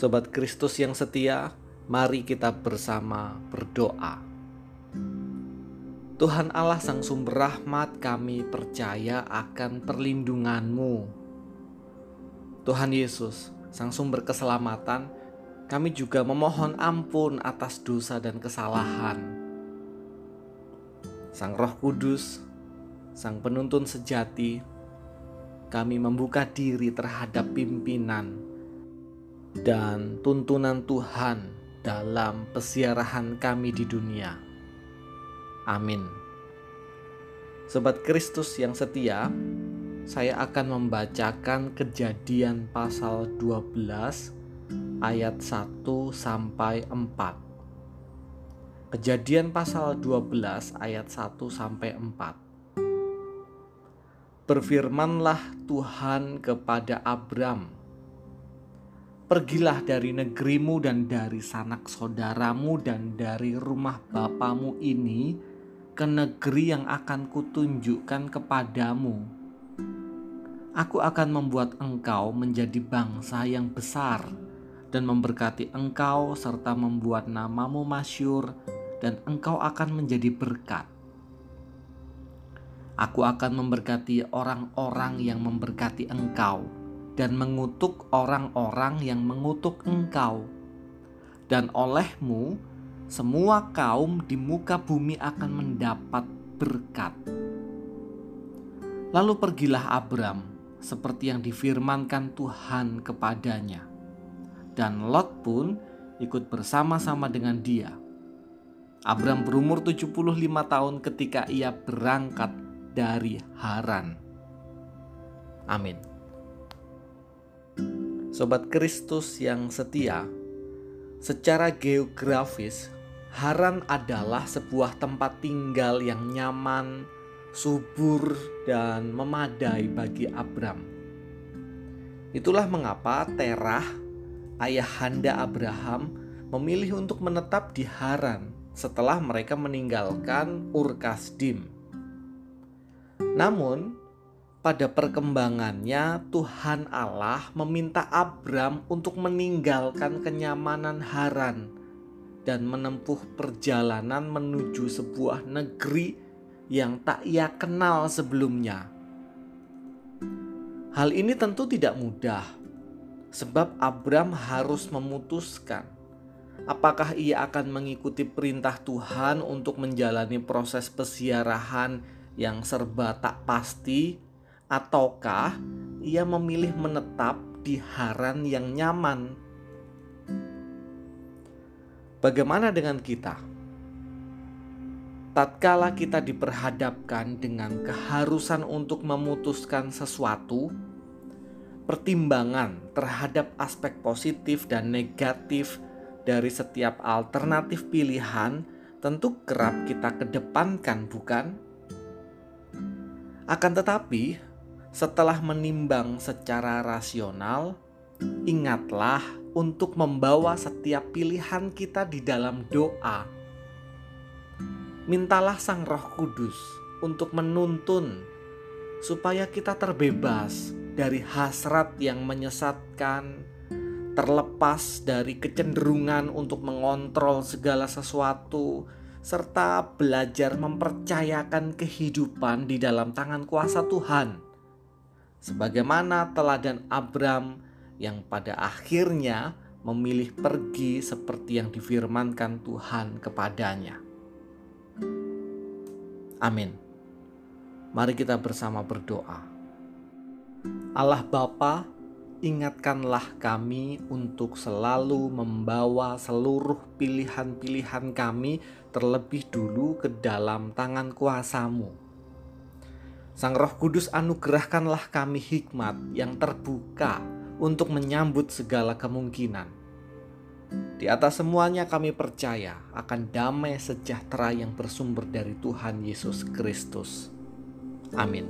Sobat Kristus yang setia, mari kita bersama berdoa. Tuhan Allah Sang Sumber Rahmat kami percaya akan perlindungan-Mu. Tuhan Yesus, Sang Sumber Keselamatan, kami juga memohon ampun atas dosa dan kesalahan. Sang Roh Kudus, Sang Penuntun Sejati, kami membuka diri terhadap pimpinan dan tuntunan Tuhan dalam pesiarahan kami di dunia. Amin. Sobat Kristus yang setia, saya akan membacakan Kejadian pasal 12 ayat 1 sampai 4. Kejadian pasal 12 ayat 1 sampai 4. Berfirmanlah Tuhan kepada Abram, Pergilah dari negerimu dan dari sanak saudaramu dan dari rumah bapamu ini ke negeri yang akan kutunjukkan kepadamu. Aku akan membuat engkau menjadi bangsa yang besar dan memberkati engkau serta membuat namamu masyur dan engkau akan menjadi berkat. Aku akan memberkati orang-orang yang memberkati engkau dan mengutuk orang-orang yang mengutuk engkau. Dan olehmu, semua kaum di muka bumi akan mendapat berkat. Lalu pergilah Abram seperti yang difirmankan Tuhan kepadanya. Dan Lot pun ikut bersama-sama dengan dia. Abram berumur 75 tahun ketika ia berangkat dari Haran. Amin. Sobat Kristus yang setia, secara geografis, Haran adalah sebuah tempat tinggal yang nyaman, subur, dan memadai bagi Abram. Itulah mengapa Terah, ayahanda Abraham, memilih untuk menetap di Haran setelah mereka meninggalkan Ur Kasdim. Namun, pada perkembangannya Tuhan Allah meminta Abram untuk meninggalkan kenyamanan Haran dan menempuh perjalanan menuju sebuah negeri yang tak ia kenal sebelumnya. Hal ini tentu tidak mudah, sebab Abram harus memutuskan apakah ia akan mengikuti perintah Tuhan untuk menjalani proses pesiarahan yang serba tak pasti ataukah ia memilih menetap di Haran yang nyaman? Bagaimana dengan kita? Tatkala kita diperhadapkan dengan keharusan untuk memutuskan sesuatu, pertimbangan terhadap aspek positif dan negatif dari setiap alternatif pilihan tentu kerap kita kedepankan, bukan? Akan tetapi, setelah menimbang secara rasional, ingatlah untuk membawa setiap pilihan kita di dalam doa. Mintalah Sang Roh Kudus untuk menuntun supaya kita terbebas dari hasrat yang menyesatkan, terlepas dari kecenderungan untuk mengontrol segala sesuatu, serta belajar mempercayakan kehidupan di dalam tangan kuasa Tuhan sebagaimana teladan Abram yang pada akhirnya memilih pergi seperti yang difirmankan Tuhan kepadanya. Amin. Mari kita bersama berdoa. Allah Bapa, ingatkanlah kami untuk selalu membawa seluruh pilihan-pilihan kami terlebih dulu ke dalam tangan kuasamu Sang Roh Kudus anugerahkanlah kami hikmat yang terbuka untuk menyambut segala kemungkinan. Di atas semuanya kami percaya akan damai sejahtera yang bersumber dari Tuhan Yesus Kristus. Amin.